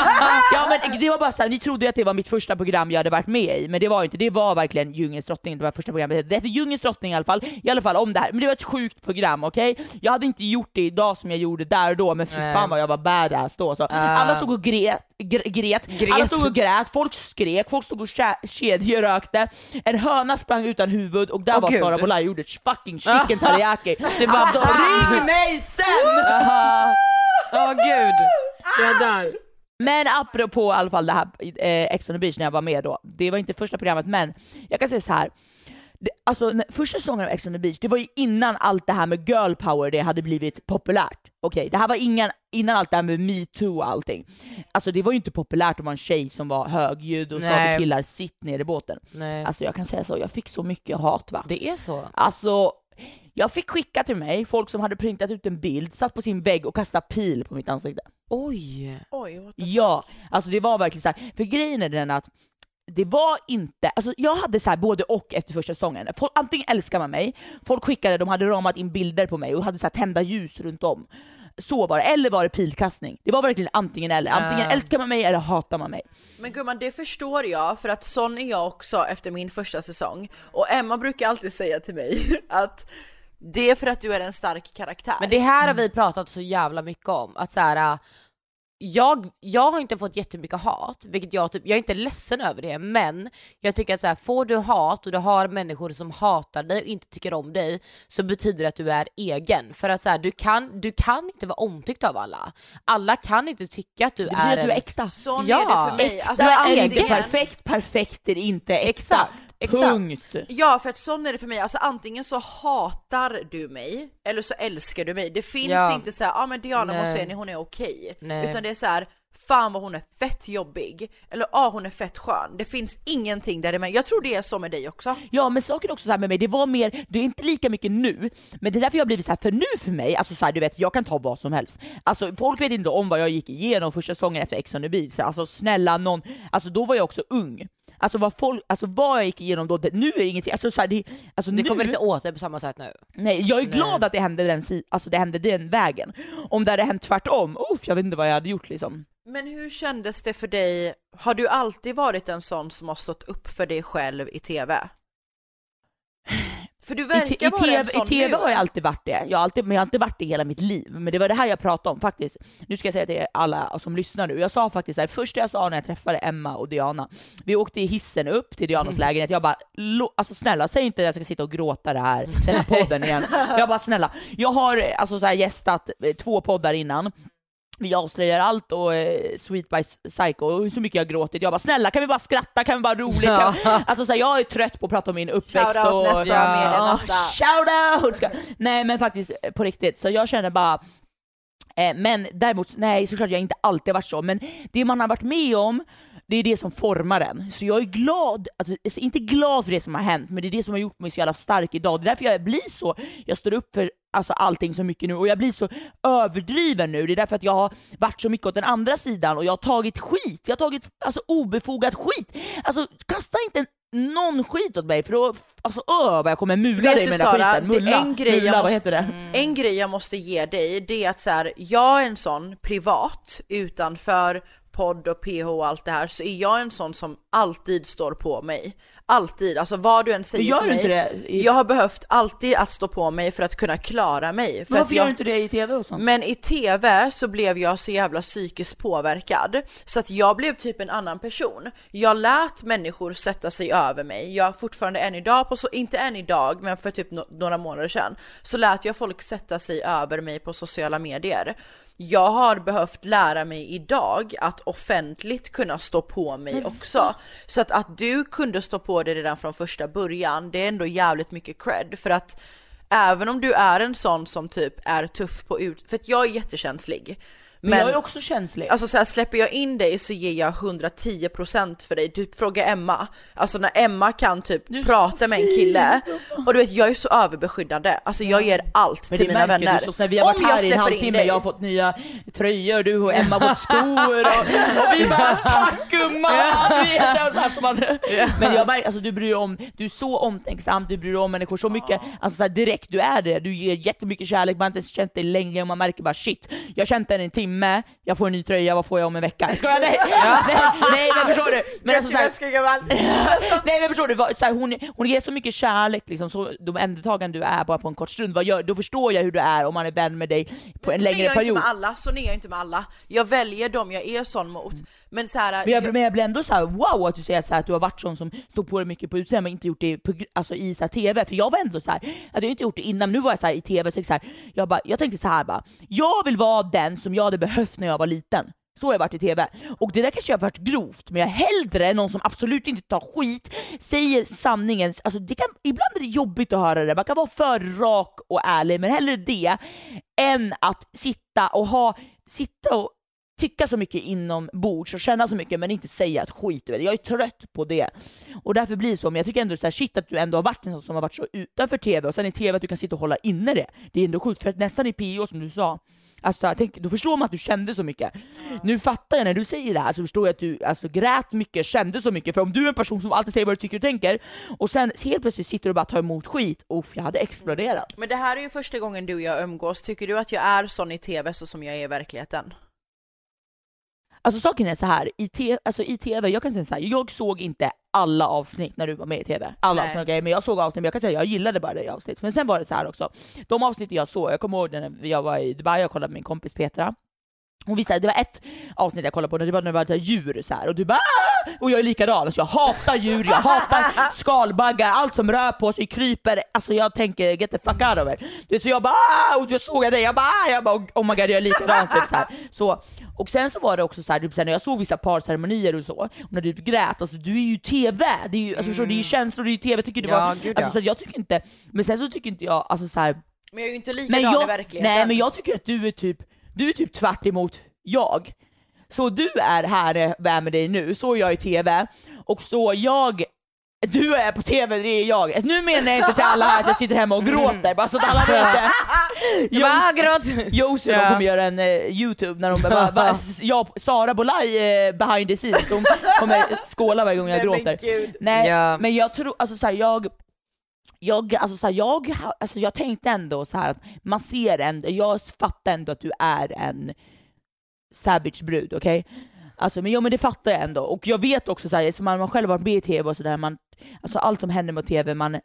ja men det var bara så här, ni trodde att det var mitt första program jag hade varit med i, men det var inte, det var verkligen Djungelns drottning, det var första programmet. Det hette Djungelns drottning i alla fall, i alla fall om det här. Men det var ett sjukt program, okej? Jag hade inte gjort det idag som jag gjorde där och då, men fy fan vad jag var badass då. Så. Alla stod och gret, gr- gret, Gret. alla stod och grät, folk skrek, folk stod och kedjerökte, en höna sprang utan huvud och där Åh, var gud. Sara och gjorde fucking chicken teriyaki. <laughs> Det bara- alltså ring mig sen! Åh gud, jag dör. Men apropå i alla fall det här eh, Ex on the beach när jag var med då, det var inte första programmet men jag kan säga så här. Det, alltså när, första säsongen av Ex on the beach, det var ju innan allt det här med girl power det hade blivit populärt. Okej, det här var innan, innan allt det här med metoo och allting. Alltså det var ju inte populärt om man en tjej som var högljudd och sa Nej. till killar sitt ner i båten. Nej. Alltså jag kan säga så, jag fick så mycket hat va. Det är så? Alltså, jag fick skicka till mig folk som hade printat ut en bild, satt på sin vägg och kastat pil på mitt ansikte. Oj. Oj, what the Ja, alltså det var verkligen så här. för grejen är den att det var inte, alltså jag hade så här både och efter första säsongen. Folk, antingen älskar man mig, folk skickade, de hade ramat in bilder på mig och hade så här tända ljus runt om. Så var det, eller var det pilkastning? Det var verkligen antingen eller. Antingen Ah. älskar man mig eller hatar man mig. Men gumman det förstår jag för att sån är jag också efter min första säsong. Och Emma brukar alltid säga till mig <laughs> att det är för att du är en stark karaktär. Men det här har vi pratat så jävla mycket om, att så här, jag, jag har inte fått jättemycket hat, vilket jag typ, jag är inte ledsen över det, men jag tycker att så här, får du hat och du har människor som hatar dig och inte tycker om dig, så betyder det att du är egen. För att så här, du, kan, du kan inte vara omtyckt av alla. Alla kan inte tycka att du Det är betyder att du är äkta. Sån Ja. är det för mig. Äkta Alltså, är inte antingen- perfekt, perfekt är inte äkta. Exakt, exakt. Punkt. Ja för att sån är det för mig, alltså antingen så hatar du mig eller så älskar du mig. Det finns Ja. inte så ja ah, men Diana Nej. Hon är okej. Nej. Utan det är så här. fan vad hon är fett jobbig. Eller ja ah, hon är fett skön. Det finns ingenting där men Jag tror det är så med dig också. Ja men saken är också så här med mig, det var mer, det är inte lika mycket nu, men det är därför jag har blivit så här för nu för mig, alltså så här, du vet jag kan ta vad som helst. Alltså folk vet inte om vad jag gick igenom första säsongen efter Ex on the beach, alltså snälla någon, alltså då var jag också ung. Alltså vad, folk, alltså vad jag gick igenom då, det, nu är det ingenting, alltså, så här, det, alltså Det nu, kommer inte åt dig på samma sätt nu. Nej, jag är Nej. glad att det hände den, alltså det hände den vägen. Om det hade hänt tvärtom, uff, jag vet inte vad jag hade gjort liksom. Men hur kändes det för dig? Har du alltid varit en sån som har stått upp för dig själv i TV? För du I, verkar t- i, vara en TV, sån I TV nu. har jag alltid varit det. Jag har alltid, men jag har inte varit det hela mitt liv. Men det var det här jag pratade om faktiskt. Nu ska jag säga till alla som lyssnar nu. Jag sa faktiskt det första jag sa när jag träffade Emma och Diana, vi åkte i hissen upp till Dianas Mm. lägenhet. Jag bara, "Lo- alltså snälla säg inte att jag ska sitta och gråta det här, den här <laughs> podden igen. Jag bara snälla, jag har alltså så här gästat eh, två poddar innan. Vi avslöjar allt och eh, Sweet by Psycho, och så mycket jag har gråtit. Jag bara snälla kan vi bara skratta, kan vi bara roligt? Ja. Kan... Alltså så här, jag är trött på att prata om min uppväxt Shoutout och... nästa Ja. mediematta. Shoutout! Ska- Nej men faktiskt eh, på riktigt, så jag känner bara eh, men däremot, nej såklart jag inte alltid varit så, men det man har varit med om det är det som formar en. Så jag är glad, alltså, alltså, inte glad för det som har hänt, men det är det som har gjort mig så jävla stark idag. Det är därför jag blir så, jag står upp för alltså, allting så mycket nu och jag blir så överdriven nu. Det är därför att jag har varit så mycket åt den andra sidan och jag har tagit skit. Jag har tagit alltså, obefogad skit. Alltså kasta inte en någon skit åt mig för då, alltså öh vad jag kommer mula Vet dig med den Sara, skiten. Mulla, en grej mulla jag vad måste, heter det? En grej jag måste ge dig, det är att så här, jag är en sån privat utanför podd och PH och allt det här, så är jag en sån som alltid står på mig. Alltid, alltså vad du än säger gör till mig. inte det i- Jag har behövt alltid att stå på mig för att kunna klara mig. För Men varför jag... gör du inte det i TV och sånt? Men i TV så blev jag så jävla psykiskt påverkad så att jag blev typ en annan person. Jag lät människor sätta sig över mig. Jag fortfarande än idag, på så, inte än idag, men för typ no- några månader sedan så lät jag folk sätta sig över mig på sociala medier. Jag har behövt lära mig idag att offentligt kunna stå på mig också. Så att, att du kunde stå på dig redan från första början, det är ändå jävligt mycket cred för att Även om du är en sån som typ är tuff på ut, för att jag är jättekänslig. Men, jag är också känslig. Alltså så här, släpper jag in dig så ger jag 110% för dig. Typ fråga Emma. Alltså när Emma kan typ prata med en kille <laughs> och du vet jag är så överbeskyddande. Alltså jag ger allt Men till det mina märker vänner. du så när vi har varit Om här i en halvtimme, jag har fått nya tröjor, du och Emma har fått <laughs> skor och, och vi bara tack gumman! <laughs> Det men jag märker, alltså du bryr dig om, du är så omtänksam, du bryr dig om människor så mycket, alltså så här, direkt du är det, du ger jättemycket kärlek, man har inte ens känt dig länge och man märker bara shit, jag har känt i en timme, jag får en ny tröja, vad får jag om en vecka? Jag skojar, nej! <laughs> nej, nej men förstår du? Men alltså, så här, <laughs> Nej men förstår du, vad- så här, hon, hon ger så mycket kärlek liksom, så de omhändertagande du är bara på en kort stund, vad gör, då förstår jag hur du är om man är vän med dig på en Så är längre jag period. inte med alla, så är jag inte med alla. Jag väljer dem jag är sån mot. Men så här, Men jag, men jag blir ändå så här: wow att du säger att, så här, att du har varit sån som står på dig mycket på utsidan men inte gjort det på, alltså, i så TV, för jag var ändå så här, att jag inte gjort det innan, men nu var jag så i TV, så, här, jag, bara, jag tänkte så här bara, jag vill vara den som jag hade behövt när jag var liten. Så har jag varit i TV. Och det där kanske har varit grovt, men jag är hellre någon som absolut inte tar skit, säger sanningen. Alltså det kan, ibland är det jobbigt att höra det, man kan vara för rak och ärlig, men hellre det än att sitta och ha, sitta och tycka så mycket inombords och känna så mycket men inte säga ett skit över det. Jag är trött på det. Och därför blir det så, men jag tycker ändå så här, shit att du ändå har varit en sån som har varit så utanför TV och sen i TV att du kan sitta och hålla inne det. Det är ändå sjukt, för att nästan i PO som du sa, Alltså, tänk, då förstår man att du kände så mycket. Nu fattar jag när du säger det här så förstår jag att du alltså, grät mycket, kände så mycket. För om du är en person som alltid säger vad du tycker och tänker och sen helt plötsligt sitter du och bara tar emot skit, uff jag hade exploderat. Men det här är ju första gången du och jag umgås. Tycker du att jag är sån i TV så som jag är i verkligheten? Alltså saken är så här, i, te, alltså, i TV, jag kan säga så här, jag såg inte alla avsnitt när du var med i TV. Alla Nej. avsnitt, okay, men jag såg avsnitt, men jag kan säga jag gillade bara det avsnitt. Men sen var det så här också, de avsnitt jag såg, jag kommer ihåg när jag var i Dubai och kollade med min kompis Petra, hon visade, det var ett avsnitt jag kollade på, när det var när det var djur så här, och du bara "Ah!" och jag är likadan, alltså jag hatar djur, jag hatar <laughs> skalbaggar, allt som rör på sig, kryper, alltså jag tänker get the fuck out of it. Du Så jag bara "Ah!" och då såg jag dig, jag bara, "Ah!" jag bara oh my god jag är likadan typ så, här. så Och sen så var det också så här, typ, så här, när jag såg vissa parceremonier och så, och när du grät, alltså du är ju TV, det är ju, alltså, du, det är ju känslor, det är ju TV, tycker det Ja, var, gud, alltså, så jag tycker inte, men sen så tycker inte jag, alltså så här, Men jag är ju inte men likadan jag, i verkligheten. Nej men jag tycker att du är typ, du är typ tvärt emot jag. Så du är här, eh, är med dig nu, så är jag i TV, och så jag du är på TV, det är jag. Alltså, Nu menar jag inte till alla här att jag sitter hemma och gråter, bara så att alla vet det. "Ah, gråt." Josie Ja. kommer göra en eh, youtube när de bara, bara <laughs> jag, Sara Bolaj eh, behind the scenes, de kommer skåla varje gång jag Nej, men gråter. gud. Nej Ja. men jag tror, alltså såhär jag jag, alltså, så här, jag, alltså, jag tänkte ändå så här att man ser en, jag fattar ändå att du är en savage brud, okej? Alltså, men, ja, men det fattar jag ändå, och jag vet också så här, man, själv har varit med i TV och sådär, alltså allt som händer med TV, man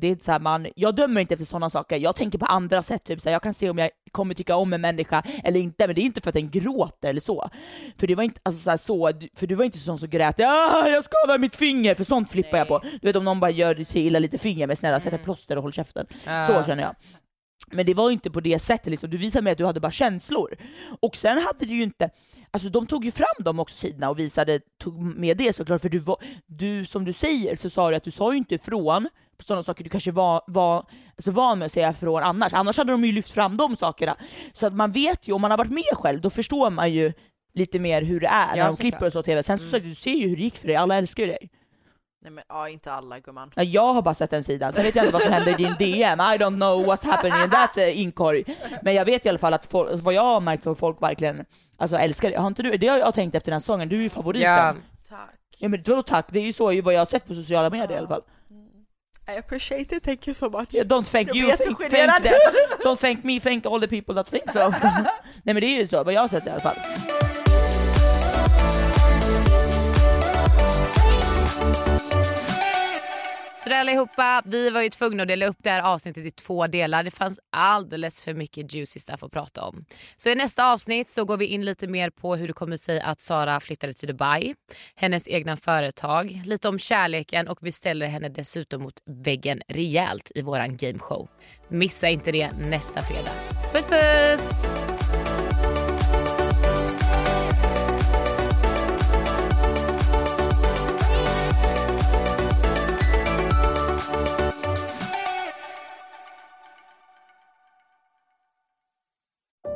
det är så här, man, jag dömer inte efter sådana saker, jag tänker på andra sätt, typ så här, jag kan se om jag kommer tycka om en människa eller inte, men det är inte för att den gråter eller så. För det var inte alltså, så, här, så för du var inte sån som grät ah, jag skadar mitt finger, för sånt flippar jag på. Du vet om någon bara gör sig illa lite finger, men snälla sätt ett plåster och håll käften. Ja. Så känner jag. Men det var inte på det sättet, liksom. du visade mig att du hade bara känslor. Och sen hade du ju inte, alltså de tog ju fram de också sidorna och visade, tog med det såklart, för du, var, du som du säger så sa du att du sa ju inte ifrån på sådana saker du kanske var, var alltså van med att säga ifrån annars. Annars hade de ju lyft fram de sakerna. Så att man vet ju, om man har varit med själv, då förstår man ju lite mer hur det är Ja, när de klipper och så tv. Sen så du ser ju hur det gick för dig, alla älskar ju dig. Nej men ja, inte alla gumman. Ja, Jag har bara sett den sidan, sen vet jag inte vad som händer i din <laughs> DM, I don't know what's happening in that uh, inkorg. Men jag vet i alla fall att folk, vad jag har märkt att folk verkligen alltså, älskar det. Har inte du, det har jag tänkt efter den här säsongen, du är ju favoriten. Ja. Tack. Ja men vadå tack, det är ju så ju vad jag har sett på sociala medier i alla fall. I appreciate it, thank you so much. Yeah, don't thank Jag you, thank, thank them. Don't thank me, thank all the people that think so. <laughs> <laughs> Nej men det är ju så, vad jag har sett i alla fall. Så där allihopa, vi var ju tvungna att dela upp det här avsnittet i två delar. Det fanns alldeles för mycket juicy stuff att prata om. Så i nästa avsnitt så går vi in lite mer på hur det kommer sig att Sara flyttade till Dubai, hennes egna företag, lite om kärleken och vi ställer henne dessutom mot väggen rejält i våran gameshow. Missa inte det nästa fredag. Puss puss!